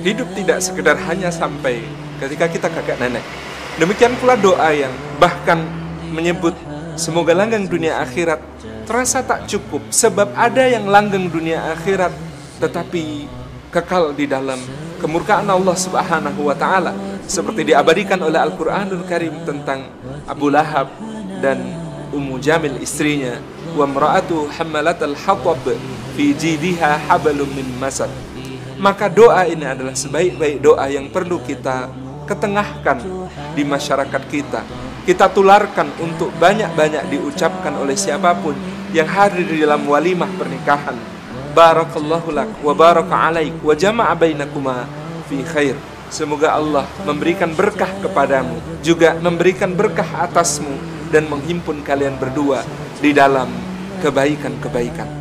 hidup tidak sekedar hanya sampai ketika kita kakek nenek. Demikian pula doa yang bahkan menyebut semoga langgeng dunia akhirat terasa tak cukup sebab ada yang langgeng dunia akhirat tetapi kekal di dalam kemurkaan Allah Subhanahu wa taala seperti diabadikan oleh Al-Qur'anul Karim tentang Abu Lahab dan Ummu Jamil istrinya wa imra'atu hammalatal hatab fi jidiha hablum min masad maka doa ini adalah sebaik-baik doa yang perlu kita ketengahkan di masyarakat kita. Kita tularkan untuk banyak-banyak diucapkan oleh siapa pun yang hadir di dalam walimah pernikahan. Barakallahu lak wa baraka alaik wa jama'a bainakuma fi khair. Semoga Allah memberikan berkah kepadamu juga memberikan berkah atasmu dan menghimpun kalian berdua di dalam kebaikan-kebaikan